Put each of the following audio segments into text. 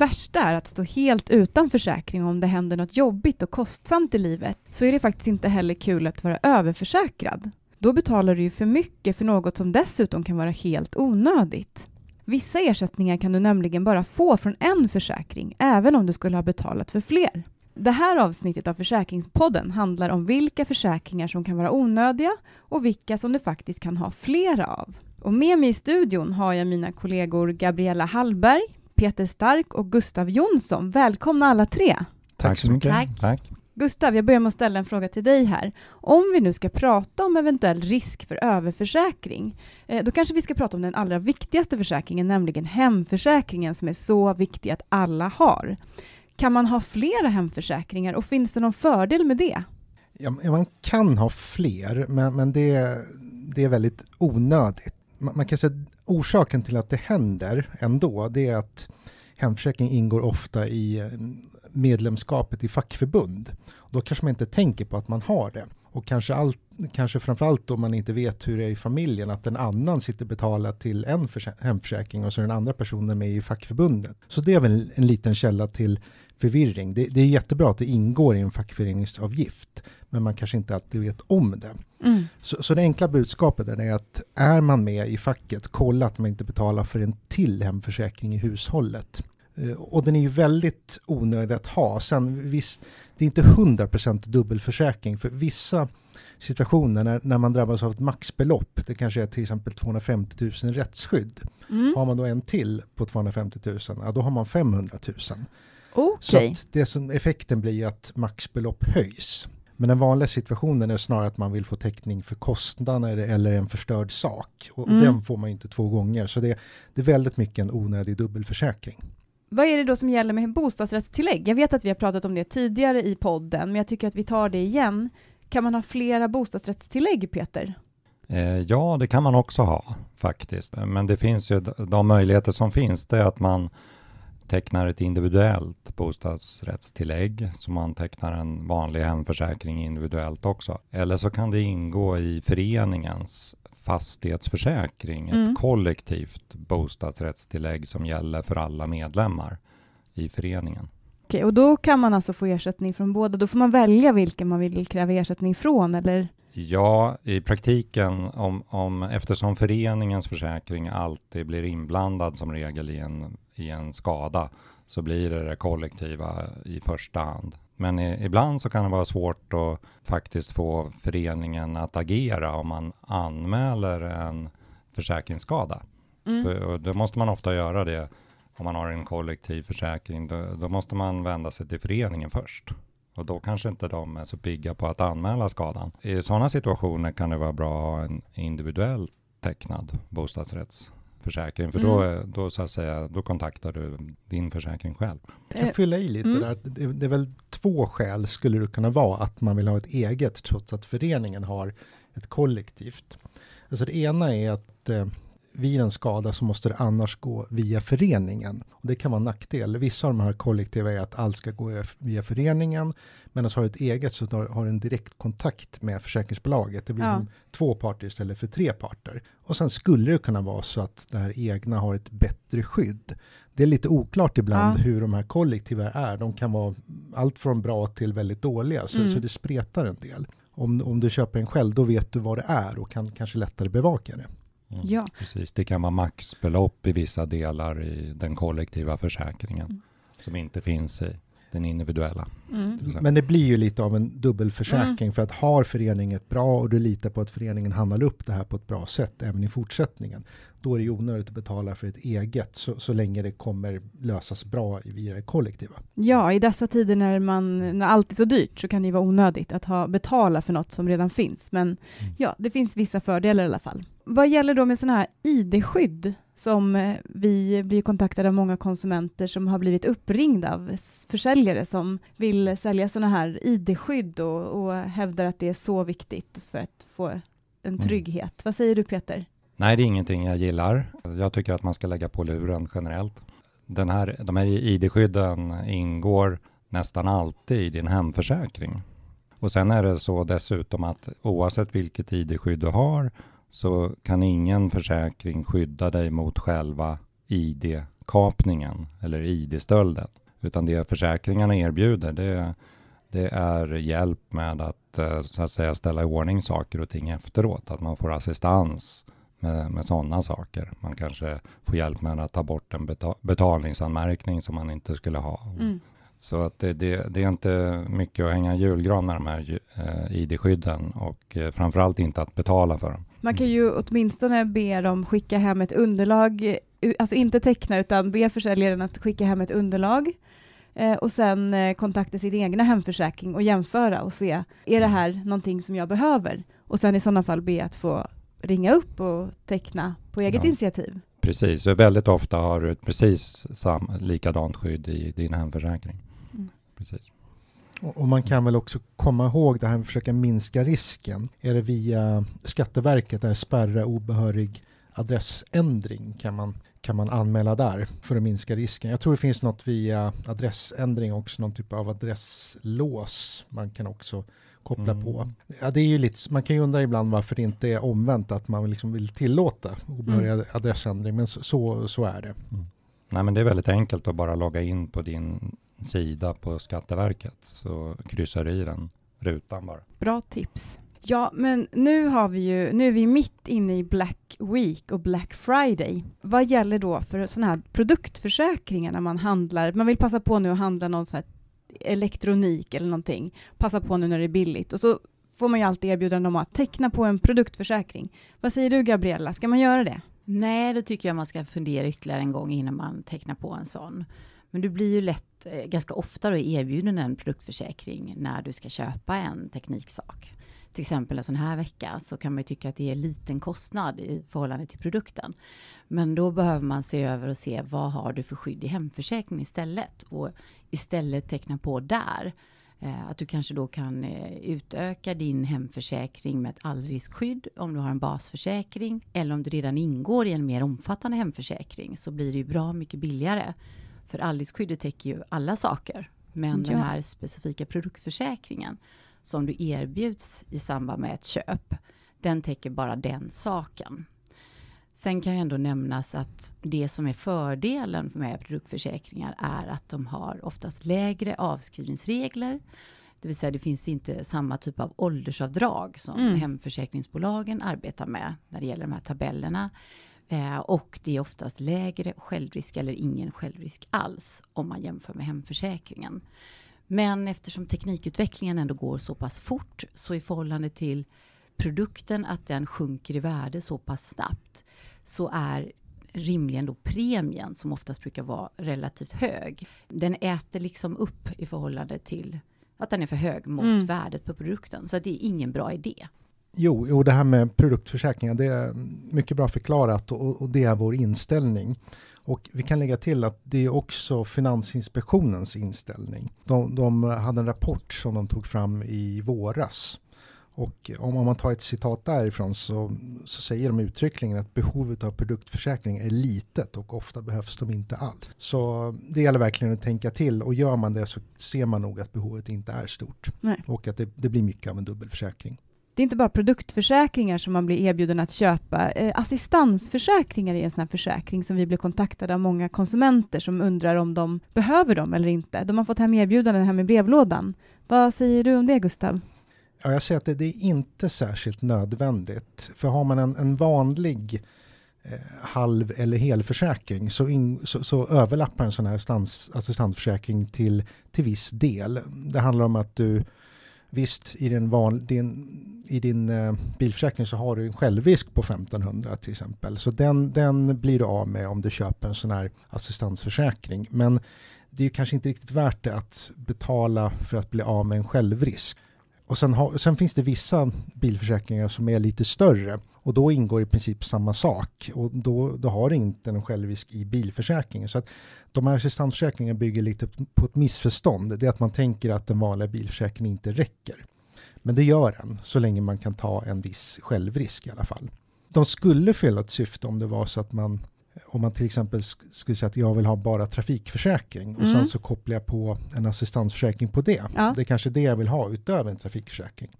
värsta är att stå helt utan försäkring om det händer något jobbigt och kostsamt i livet, så är det faktiskt inte heller kul att vara överförsäkrad. Då betalar du ju för mycket för något som dessutom kan vara helt onödigt. Vissa ersättningar kan du nämligen bara få från en försäkring, även om du skulle ha betalat för fler. Det här avsnittet av Försäkringspodden handlar om vilka försäkringar som kan vara onödiga och vilka som du faktiskt kan ha flera av. Och med mig i studion har jag mina kollegor Gabriella Hallberg, Peter Stark och Gustav Jonsson. Välkomna alla tre! Tack så mycket. Tack. Tack. Gustav, jag börjar med att ställa en fråga till dig här. Om vi nu ska prata om eventuell risk för överförsäkring, eh, då kanske vi ska prata om den allra viktigaste försäkringen, nämligen hemförsäkringen som är så viktig att alla har. Kan man ha flera hemförsäkringar och finns det någon fördel med det? Ja, man kan ha fler, men, men det, det är väldigt onödigt. Man, man kan säga orsaken till att det händer ändå, det är att hemförsäkring ingår ofta i eh, medlemskapet i fackförbund. Då kanske man inte tänker på att man har det. Och kanske, all, kanske framförallt om man inte vet hur det är i familjen, att en annan sitter betalat till en hemförsäkring och så är den andra personen med i fackförbundet. Så det är väl en liten källa till förvirring. Det, det är jättebra att det ingår i en fackföreningsavgift, men man kanske inte alltid vet om det. Mm. Så, så det enkla budskapet är att är man med i facket, kolla att man inte betalar för en till hemförsäkring i hushållet. Eh, och den är ju väldigt onödig att ha. Sen visst, det är inte 100% dubbelförsäkring för vissa situationer när, när man drabbas av ett maxbelopp, det kanske är till exempel 250 000 rättsskydd. Mm. Har man då en till på 250 000, ja, då har man 500 000. Okay. Så det som, effekten blir att maxbelopp höjs. Men den vanliga situationen är snarare att man vill få täckning för kostnader eller en förstörd sak. Och mm. den får man inte två gånger. Så det, det är väldigt mycket en onödig dubbelförsäkring. Vad är det då som gäller med bostadsrättstillägg? Jag vet att vi har pratat om det tidigare i podden, men jag tycker att vi tar det igen. Kan man ha flera bostadsrättstillägg, Peter? Eh, ja, det kan man också ha faktiskt. Men det finns ju de möjligheter som finns, det är att man tecknar ett individuellt bostadsrättstillägg, så man tecknar en vanlig hemförsäkring individuellt också. Eller så kan det ingå i föreningens fastighetsförsäkring, mm. ett kollektivt bostadsrättstillägg som gäller för alla medlemmar i föreningen. Okej, och då kan man alltså få ersättning från båda? Då får man välja vilken man vill kräva ersättning från, eller? Ja, i praktiken, om, om, eftersom föreningens försäkring alltid blir inblandad som regel i en, i en skada, så blir det det kollektiva i första hand. Men i, ibland så kan det vara svårt att faktiskt få föreningen att agera om man anmäler en försäkringsskada. Mm. För, då måste man ofta göra det om man har en kollektiv försäkring. Då, då, måste man vända sig till föreningen först. Och då kanske inte de är så pigga på att anmäla skadan. I sådana situationer kan det vara bra att ha en individuellt tecknad bostadsrätts försäkring, för mm. då, då, så att säga, då kontaktar du din försäkring själv. Jag kan fylla i lite mm. där. Det, det, är väl två skäl skulle det kunna vara att man vill ha ett eget trots att föreningen har ett kollektivt. Alltså det ena är att eh, vid en skada så måste det annars gå via föreningen. Och det kan vara en nackdel. Vissa av de här kollektiva är att allt ska gå via föreningen. Men har du ett eget så har du en direkt kontakt med försäkringsbolaget. Det blir ja. två parter istället för tre parter. Och sen skulle det kunna vara så att det här egna har ett bättre skydd. Det är lite oklart ibland ja. hur de här kollektiva är. De kan vara allt från bra till väldigt dåliga. Så, mm. så det spretar en del. Om, om du köper en själv, då vet du vad det är och kan kanske lättare bevaka det. Mm, ja. Precis, det kan vara maxbelopp i vissa delar i den kollektiva försäkringen mm. som inte finns i den individuella. Mm. Men det blir ju lite av en dubbelförsäkring mm. för att har föreningen ett bra och du litar på att föreningen handlar upp det här på ett bra sätt även i fortsättningen. Då är det ju onödigt att betala för ett eget så, så länge det kommer lösas bra via det kollektiva. Ja, i dessa tider när, man, när allt är så dyrt så kan det ju vara onödigt att ha, betala för något som redan finns. Men mm. ja, det finns vissa fördelar i alla fall. Vad gäller då med sådana här ID-skydd som eh, vi blir kontaktade av många konsumenter som har blivit uppringda av försäljare som vill sälja sådana här ID-skydd och, och hävdar att det är så viktigt för att få en mm. trygghet. Mm. Vad säger du Peter? Nej, det är ingenting jag gillar. Jag tycker att man ska lägga på luren generellt. Den här, de här ID-skydden ingår nästan alltid i din hemförsäkring. Och sen är det så dessutom att oavsett vilket ID-skydd du har så kan ingen försäkring skydda dig mot själva ID-kapningen eller ID-stölden. Utan det försäkringarna erbjuder det, det är hjälp med att eh, så att säga ställa i ordning saker och ting efteråt. Att man får assistans med, med sådana saker. Man kanske får hjälp med att ta bort en betalningsanmärkning som man inte skulle ha. Mm. Så att det, det, det, är inte mycket att hänga julgran med de här eh, ID-skydden och eh, framförallt inte att betala för dem. Man kan ju åtminstone be dem skicka hem ett underlag, alltså inte teckna utan be försäljaren att skicka hem ett underlag eh, och sen eh, kontakta sin egna hemförsäkring och jämföra och se, är det här någonting som jag behöver? Och sen i sådana fall be att få ringa upp och teckna på eget ja. initiativ. Precis, väldigt ofta har du ett precis sam, likadant skydd i din hemförsäkring. Precis. Och man kan väl också komma ihåg det här med att försöka minska risken. Är det via Skatteverket, där spärra obehörig adressändring kan man, kan man anmäla där för att minska risken. Jag tror det finns något via adressändring också, någon typ av adresslås man kan också koppla mm. på. Ja, det är ju lite, man kan ju undra ibland varför det inte är omvänt, att man liksom vill tillåta obehörig mm. adressändring, men så, så, så är det. Mm. Nej, men det är väldigt enkelt att bara logga in på din sida på Skatteverket, så kryssar du i den rutan bara. Bra tips. Ja, men nu har vi ju, nu är vi mitt inne i Black Week och Black Friday. Vad gäller då för sådana här produktförsäkringar när man handlar, man vill passa på nu att handla någon så här elektronik eller någonting, passa på nu när det är billigt. Och så får man ju alltid erbjudande om att teckna på en produktförsäkring. Vad säger du Gabriella, ska man göra det? Nej, då tycker jag man ska fundera ytterligare en gång innan man tecknar på en sån. Men du blir ju lätt, eh, ganska ofta då erbjuden en produktförsäkring när du ska köpa en tekniksak. Till exempel en sån här vecka så kan man ju tycka att det är liten kostnad i förhållande till produkten. Men då behöver man se över och se vad har du för skydd i hemförsäkringen istället och istället teckna på där. Eh, att du kanske då kan eh, utöka din hemförsäkring med ett allriskskydd om du har en basförsäkring eller om du redan ingår i en mer omfattande hemförsäkring så blir det ju bra mycket billigare. För allriskskyddet täcker ju alla saker. Men ja. den här specifika produktförsäkringen som du erbjuds i samband med ett köp, den täcker bara den saken. Sen kan ju ändå nämnas att det som är fördelen med produktförsäkringar är att de har oftast lägre avskrivningsregler. Det vill säga det finns inte samma typ av åldersavdrag som mm. hemförsäkringsbolagen arbetar med när det gäller de här tabellerna. Eh, och det är oftast lägre självrisk eller ingen självrisk alls om man jämför med hemförsäkringen. Men eftersom teknikutvecklingen ändå går så pass fort så i förhållande till produkten att den sjunker i värde så pass snabbt så är rimligen då premien som oftast brukar vara relativt hög. Den äter liksom upp i förhållande till att den är för hög mot mm. värdet på produkten. Så det är ingen bra idé. Jo, jo, det här med produktförsäkringar, det är mycket bra förklarat och, och det är vår inställning. Och vi kan lägga till att det är också Finansinspektionens inställning. De, de hade en rapport som de tog fram i våras. Och om man tar ett citat därifrån så, så säger de uttryckligen att behovet av produktförsäkring är litet och ofta behövs de inte alls. Så det gäller verkligen att tänka till och gör man det så ser man nog att behovet inte är stort. Nej. Och att det, det blir mycket av en dubbelförsäkring det är inte bara produktförsäkringar som man blir erbjuden att köpa. Eh, assistansförsäkringar är en sån här försäkring som vi blir kontaktade av många konsumenter som undrar om de behöver dem eller inte. De har fått hem erbjudanden hem i brevlådan. Vad säger du om det, Gustav? Ja, jag säger att det, det är inte särskilt nödvändigt. För har man en, en vanlig eh, halv eller helförsäkring så, in, så, så överlappar en sån här stans, assistansförsäkring till, till viss del. Det handlar om att du Visst, i din, van, din, i din eh, bilförsäkring så har du en självrisk på 1500 till exempel. Så den, den blir du av med om du köper en sån här assistansförsäkring. Men det är kanske inte riktigt värt det att betala för att bli av med en självrisk. Och sen, ha, sen finns det vissa bilförsäkringar som är lite större och då ingår i princip samma sak och då, då har du inte en självrisk i bilförsäkringen. Så att de här assistansförsäkringarna bygger lite på ett missförstånd. Det är att man tänker att den vanliga bilförsäkringen inte räcker. Men det gör den, så länge man kan ta en viss självrisk i alla fall. De skulle fylla ett syfte om det var så att man om man till exempel skulle säga att jag vill ha bara trafikförsäkring och mm. sen så kopplar jag på en assistansförsäkring på det. Ja. Det är kanske det jag vill ha utöver en trafikförsäkring.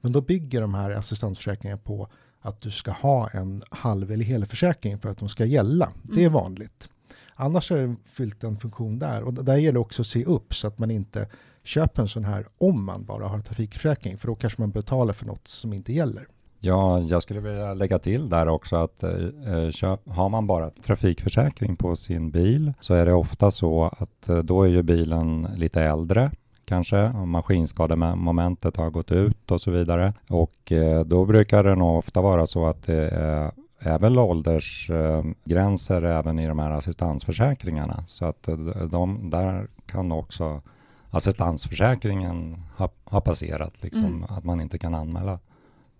Men då bygger de här assistansförsäkringarna på att du ska ha en halv eller hel försäkring för att de ska gälla. Det är Mm. vanligt. Annars är det fyllt en funktion där och där gäller det också att se upp så att man inte köper en sån här om man bara har trafikförsäkring för då kanske man betalar för något som inte gäller. Ja, jag skulle vilja lägga till där också att eh, köp, har man bara trafikförsäkring på sin bil så är det ofta så att eh, då är ju bilen lite äldre kanske, maskinskademomentet har gått ut och så vidare. Och eh, då brukar det nog ofta vara så att det är väl åldersgränser även i de här assistansförsäkringarna. Så att eh, de, där kan också assistansförsäkringen ha, ha passerat, liksom, Mm. att man inte kan anmäla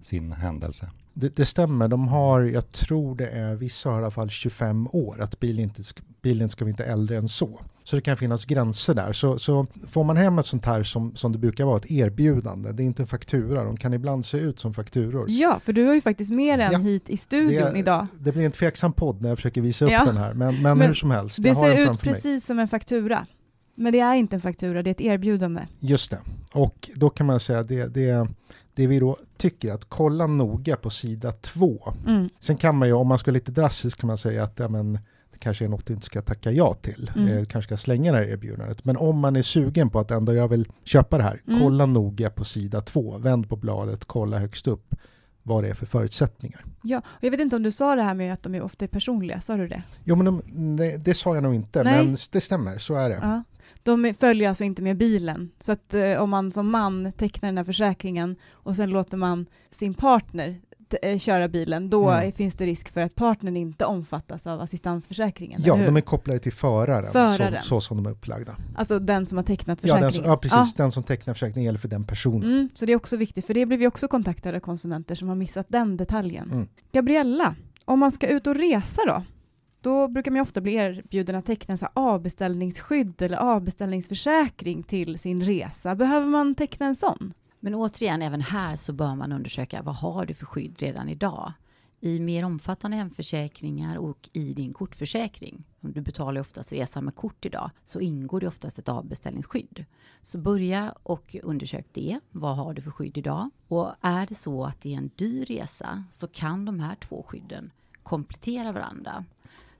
sin händelse. Det, det stämmer, de har, jag tror det är, vissa har i alla fall 25 år, att bilen inte, sk- bilen ska vara inte äldre än så. Så det kan finnas gränser där. Så, så får man hem ett sånt här som, som det brukar vara, ett erbjudande, det är inte en faktura, de kan ibland se ut som fakturor. Ja, för du har ju faktiskt med den Ja, hit i studion det- idag. Det blir en tveksam podd när jag försöker visa upp Ja. den här, men, men, Men hur som helst, Det ser ut framför mig. precis som en faktura. Men det är inte en faktura, det är ett erbjudande. Just det. Och då kan man säga det, det, det vi då tycker att kolla noga på sida två. Mm. Sen kan man ju, om man ska lite drastisk kan man säga att ja, men, det kanske är något du inte ska tacka ja till. Mm. Eh, kanske ska slänga det här erbjudandet. Men om man är sugen på att ändå jag vill köpa det här, Mm. kolla noga på sida två. Vänd på bladet, kolla högst upp vad det är för förutsättningar. Ja, och jag vet inte om du sa det här med att de är ofta är personliga, sa du det? Jo men de, det, det sa jag nog inte, Nej. men det stämmer, så är det. Ja. De följer alltså inte med bilen. Så att eh, om man som man tecknar den här försäkringen och sen låter man sin partner eh, köra bilen, då Mm. finns det risk för att partnern inte omfattas av assistansförsäkringen. Ja, de är kopplade till föraren, Föraren. Så, så som de är upplagda. Alltså den som har tecknat Ja, försäkringen. som- ja, precis. Den som tecknar försäkringen gäller för den personen. Mm, så det är också viktigt, för det blir vi också kontaktade av konsumenter som har missat den detaljen. Mm. Gabriella, om man ska ut och resa då? Då brukar man ju ofta bli erbjuden att teckna så avbeställningsskydd eller avbeställningsförsäkring till sin resa. Behöver man teckna en sån? Men återigen, även här så bör man undersöka vad har du för skydd redan idag? I mer omfattande hemförsäkringar och i din kortförsäkring, om du betalar ju oftast resan med kort idag, så ingår det oftast ett avbeställningsskydd. Så börja och undersök det. Vad har du för skydd idag? Och är det så att det är en dyr resa så kan de här två skydden komplettera varandra.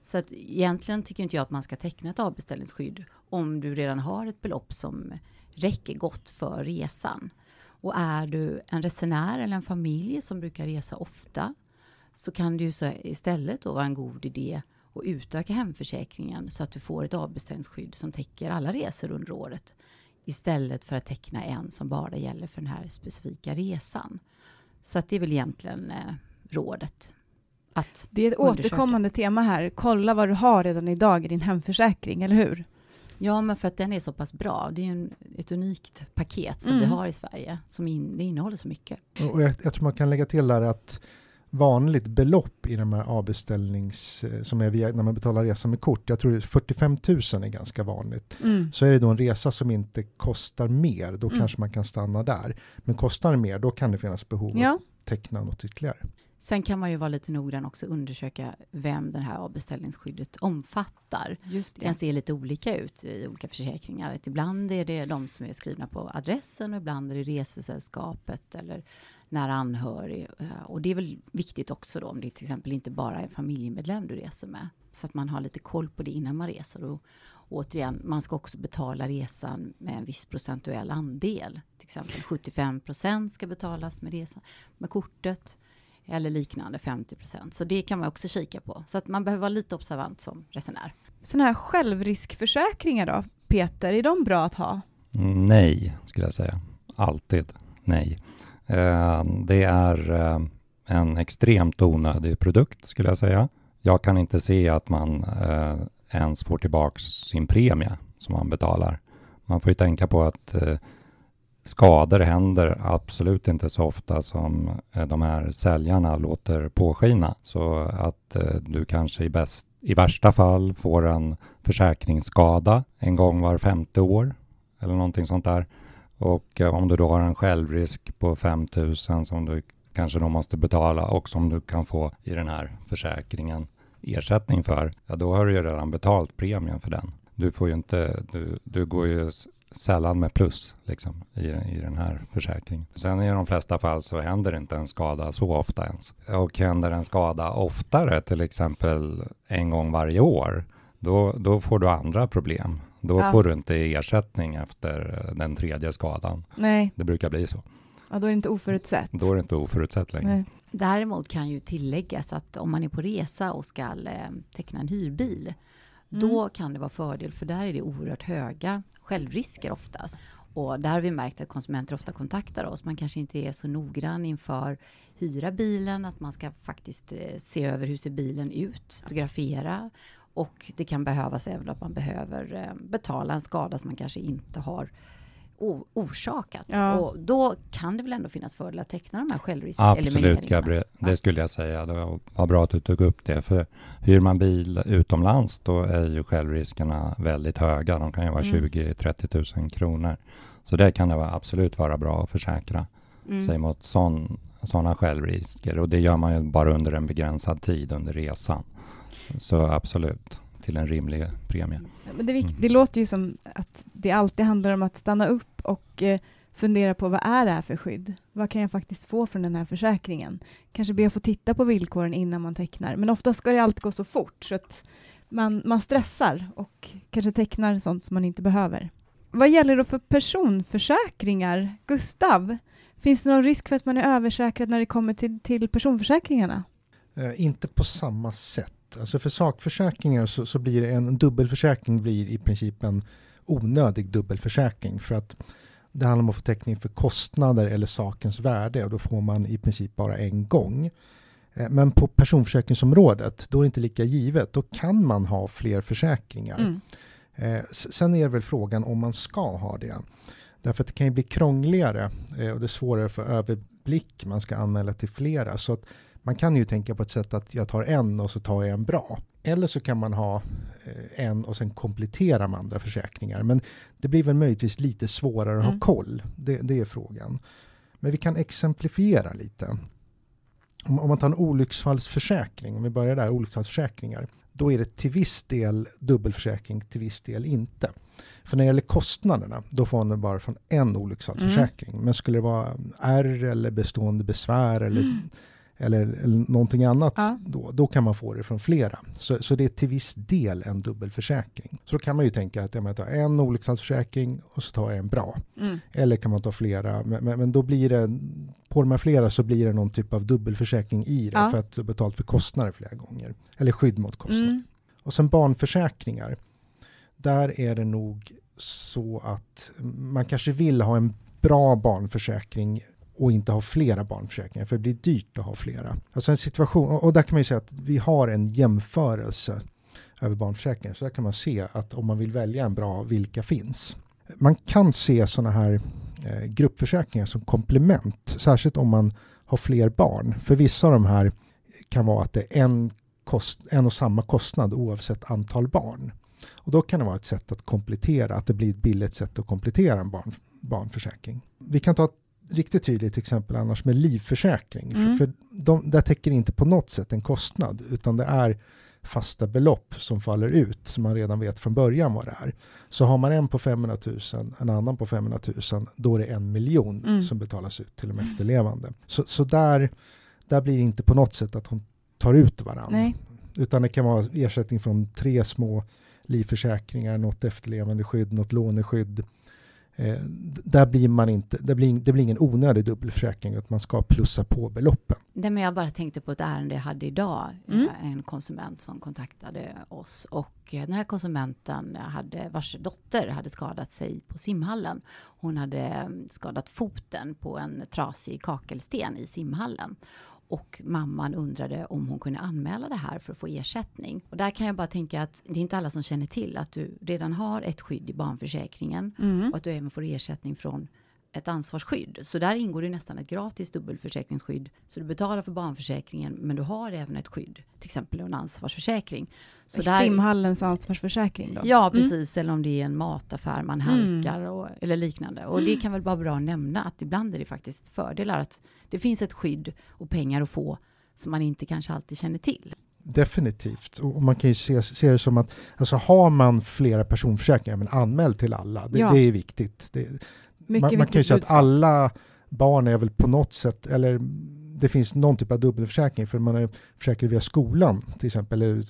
Så att egentligen tycker inte jag att man ska teckna ett avbeställningsskydd om du redan har ett belopp som räcker gott för resan. Och är du en resenär eller en familj som brukar resa ofta så kan det ju så istället då vara en god idé att utöka hemförsäkringen så att du får ett avbeställningsskydd som täcker alla resor under året istället för att teckna en som bara gäller för den här specifika resan. Så att det är väl egentligen eh, rådet. Att Det är ett Undersöka. återkommande tema här. Kolla vad du har redan idag i din hemförsäkring, eller hur? Ja, men för att den är så pass bra. Det är ju en, ett unikt paket som Mm. vi har i Sverige som in, det innehåller så mycket. Och jag, jag tror man kan lägga till där att vanligt belopp i de här avbeställnings, eh, som är via, när man betalar resa med kort, jag tror det är 45 000 är ganska vanligt. Mm. Så är det då en resa som inte kostar mer, då Mm. kanske man kan stanna där. Men kostar det mer, då kan det finnas behov av Ja, att teckna något ytterligare. Sen kan man ju vara lite noggrann också undersöka vem det här avbeställningsskyddet omfattar. just Det kan se lite olika ut i olika försäkringar. Att ibland är det de som är skrivna på adressen och ibland är det resesällskapet eller nära anhörig. Eh, Och det är väl viktigt också då om det till exempel inte bara är en familjemedlem du reser med. Så att man har lite koll på det innan man reser. Och återigen, man ska också betala resan med en viss procentuell andel. Till exempel 75 procent ska betalas med, resan, med kortet eller liknande 50 procent. Så det kan man också kika på. Så att man behöver vara lite observant som resenär. Sådana här självriskförsäkringar då, Peter, är de bra att ha? Nej, skulle jag säga. Alltid nej. Eh, Det är eh, en extremt onödig produkt, skulle jag säga. Jag kan inte se att man eh, ens får tillbaks sin premie som man betalar. Man får ju tänka på att eh, skador händer absolut inte så ofta som eh, de här säljarna låter påskina. Så att eh, du kanske i, bäst, i värsta fall får en försäkringsskada en gång var femte år eller någonting sånt där. Och eh, om du då har en självrisk på 5 000 som du kanske då måste betala och som du kan få i den här försäkringen ersättning för, ja då har du ju redan betalt premien för den du får ju inte, du, du går ju sällan med plus liksom, i, i den här försäkringen. Sen i de flesta fall så händer inte en skada så ofta ens. Och händer en skada oftare, till exempel en gång varje år, då, då får du andra problem. Då Ja. får du inte ersättning efter den tredje skadan. Nej, Det brukar bli så. ja, då är det inte oförutsett. Då är det inte oförutsett längre. Nej. Däremot kan ju tilläggas att om man är på resa och ska eh, teckna en hyrbil, Mm. då kan det vara fördel, för där är det oerhört höga självrisker oftast. Och där har vi märkt att konsumenter ofta kontaktar oss. Man kanske inte är så noggrann inför hyra bilen, att man ska faktiskt eh, se över hur ser bilen ut, fotografera. Och det kan behövas även att man behöver eh, betala en skada som man kanske inte har orsakat. Ja. Och då kan det väl ändå finnas fördel att teckna de här Absolut, självriskelimineringarna. Gabriel. Va? Det skulle jag säga. Det var, bra att du tog upp det. För hyr man bil utomlands, då är ju självriskerna väldigt höga. De kan ju vara Mm. 20-30 000 kronor. Så det kan det vara, absolut vara bra att försäkra Mm. sig mot sådana självrisker. Och det gör man ju bara under en begränsad tid under resan. Så absolut, till en rimlig premie. Men det, Mm. det låter ju som att det alltid handlar om att stanna upp och eh, fundera på vad är det här för skydd? Vad kan jag faktiskt få från den här försäkringen? Kanske be att få titta på villkoren innan man tecknar. Men ofta ska det alltid gå så fort så att man, man stressar och kanske tecknar sånt som man inte behöver. Vad gäller då för personförsäkringar? Gustav, finns det någon risk för att man är översäkrad när det kommer till, till personförsäkringarna? Eh, inte på samma sätt. Alltså för sakförsäkringar så, så blir en, en dubbelförsäkring blir i princip en onödig dubbelförsäkring för att det handlar om att få täckning för kostnader eller sakens värde och då får man i princip bara en gång. Eh, Men på personförsäkringsområdet, då är det inte lika givet. Då kan man ha fler försäkringar. Mm. Eh, Sen är det väl frågan om man ska ha det. Därför att det kan ju bli krångligare eh, och det är svårare för överblick. Man ska anmäla till flera. Så att man kan ju tänka på ett sätt att jag tar en och så tar jag en bra. Eller så kan man ha eh, en och sen komplettera med andra försäkringar. Men det blir väl möjligtvis lite svårare att Mm. ha koll. Det, det är frågan. Men vi kan exemplifiera lite. Om, om man tar en olycksfallsförsäkring, om vi börjar där, olycksfallsförsäkringar. Då är det till viss del dubbelförsäkring, till viss del inte. För när det gäller kostnaderna, då får man det bara från en olycksfallsförsäkring. Men skulle det vara R eller bestående besvär eller, eller, eller någonting annat, Ja. då, då kan man få det från flera. Så, så det är till viss del en dubbelförsäkring. Så då kan man ju tänka att ja, jag tar en olycksfallsförsäkring och så tar jag en bra. Mm. Eller kan man ta flera, men, men, men då blir det, på de här flera så blir det någon typ av dubbelförsäkring i det Ja. för att du har betalt för kostnader flera gånger. Eller skydd mot kostnader. Mm. Och sen barnförsäkringar. Där är det nog så att man kanske vill ha en bra barnförsäkring och inte ha flera barnförsäkringar för det blir dyrt att ha flera. Alltså en situation, och där kan man ju säga att vi har en jämförelse över barnförsäkringar så där kan man se att om man vill välja en bra, vilka finns? Man kan se sådana här eh, gruppförsäkringar som komplement, särskilt om man har fler barn. För vissa av de här kan vara att det är en, kost, en och samma kostnad oavsett antal barn. Och då kan det vara ett sätt att komplettera, att det blir ett billigt sätt att komplettera en barn, barnförsäkring. Vi kan ta riktigt tydligt exempel annars med livförsäkring. Mm. För, för de, där täcker inte på något sätt en kostnad, utan det är fasta belopp som faller ut, som man redan vet från början vad det är. Så har man en på 500 000, en annan på 500 000, då är det en miljon Mm. som betalas ut till de efterlevande. Så, så där, där blir det inte på något sätt att hon tar ut varandra. Nej. Utan det kan vara ersättning från tre små livförsäkringar, något efterlevande skydd, något låneskydd. Eh, där blir man inte, det, blir, det blir ingen onödig dubbelförsäkring, att man ska plussa på beloppen. Nej, men jag bara tänkte på ett ärende jag hade idag. Mm. Eh, En konsument som kontaktade oss. Och eh, den här konsumenten hade, vars dotter hade skadat sig på simhallen. Hon hade eh, skadat foten på en trasig kakelsten i simhallen. Och mamman undrade om hon kunde anmäla det här för att få ersättning. Och där kan jag bara tänka att det är inte alla som känner till att du redan har ett skydd i barnförsäkringen Mm. och att du även får ersättning från ett ansvarsskydd. Så där ingår det nästan ett gratis dubbelförsäkringsskydd. Så du betalar för barnförsäkringen, men du har även ett skydd, till exempel en ansvarsförsäkring. Så där, Simhallens ansvarsförsäkring då? ja, Mm. precis. Eller om det är en mataffär man halkar och, eller liknande. Och det kan väl vara bra att nämna att ibland är det faktiskt fördelar att det finns ett skydd och pengar att få som man inte kanske alltid känner till. Definitivt. Och man kan ju se, se det som att alltså har man flera personförsäkringar, men anmäl till alla. Det, Ja. det är viktigt. Det, man, man kan ju säga att alla barn är väl på något sätt, eller det finns någon typ av dubbelförsäkring, för man är försäkrad via skolan till exempel, eller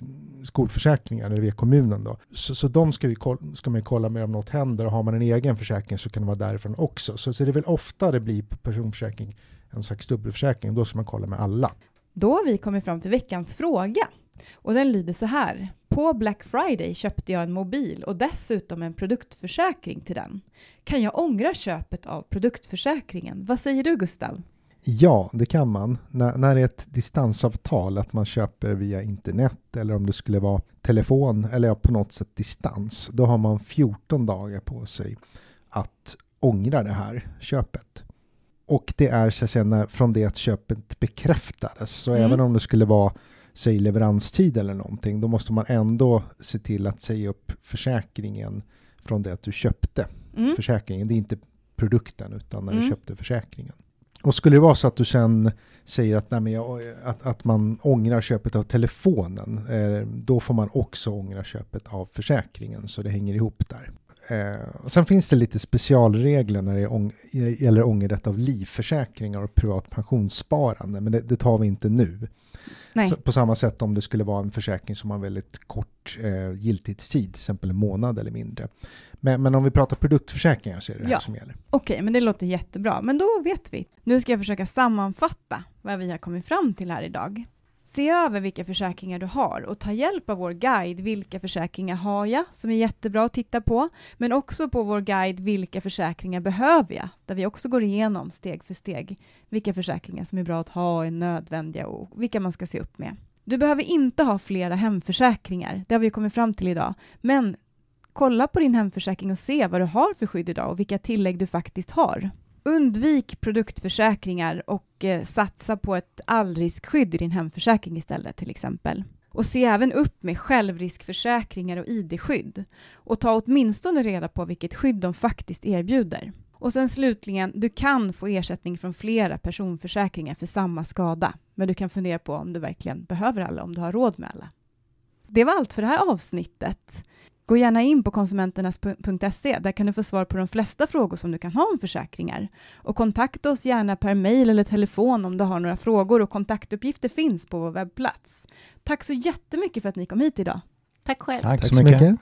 skolförsäkringar, eller via kommunen då. Så, så de ska, vi, koll- ska man kolla med om något händer, och har man en egen försäkring så kan det vara därifrån också. Så, så det är väl ofta det blir personförsäkring en slags dubbelförsäkring, då ska man kolla med alla. Då har vi kommit fram till veckans fråga. Och den lyder så här. På Black Friday köpte jag en mobil och dessutom en produktförsäkring till den. Kan jag ångra köpet av produktförsäkringen? Vad säger du Gustav? Ja, det kan man. När, när det är ett distansavtal, att man köper via internet eller om det skulle vara telefon eller på något sätt distans, då har man 14 dagar på sig att ångra det här köpet. Och det är så att säga när, från det att köpet bekräftades. Så Mm. även om det skulle vara säg leveranstid eller någonting, då måste man ändå se till att säga upp försäkringen från det att du köpte Mm. försäkringen. Det är inte produkten utan när Mm. du köpte försäkringen. Och skulle det vara så att du sen säger att, nej, men jag, att, att man ångrar köpet av telefonen, eh, då får man också ångra köpet av försäkringen, så det hänger ihop där. Eh, och sen finns det lite specialregler när det ång, gäller ångerrätt av livförsäkringar och privat pensionssparande, men det, det tar vi inte nu. Nej. På samma sätt om det skulle vara en försäkring som har väldigt kort eh, giltighetstid, till exempel en månad eller mindre. Men, men om vi pratar produktförsäkringar så är det det Ja. här som gäller. Okej, men det låter jättebra. Men då vet vi. Nu ska jag försöka sammanfatta vad vi har kommit fram till här idag. Se över vilka försäkringar du har och ta hjälp av vår guide Vilka försäkringar har jag? som är jättebra att titta på. Men också på vår guide Vilka försäkringar behöver jag? Där vi också går igenom steg för steg vilka försäkringar som är bra att ha, är nödvändiga och vilka man ska se upp med. Du behöver inte ha flera hemförsäkringar, det har vi kommit fram till idag. Men kolla på din hemförsäkring och se vad du har för skydd idag och vilka tillägg du faktiskt har. Undvik produktförsäkringar och eh, satsa på ett allriskskydd i din hemförsäkring istället till exempel. Och se även upp med självriskförsäkringar och ID-skydd. Och ta åtminstone reda på vilket skydd de faktiskt erbjuder. Och sen slutligen, du kan få ersättning från flera personförsäkringar för samma skada. Men du kan fundera på om du verkligen behöver alla, om du har råd med alla. Det var allt för det här avsnittet. Gå gärna in på konsumenternas.se. Där kan du få svar på de flesta frågor som du kan ha om försäkringar. Och kontakta oss gärna per mejl eller telefon om du har några frågor och kontaktuppgifter finns på vår webbplats. Tack så jättemycket för att ni kom hit idag. Tack själv. Tack, Tack så mycket.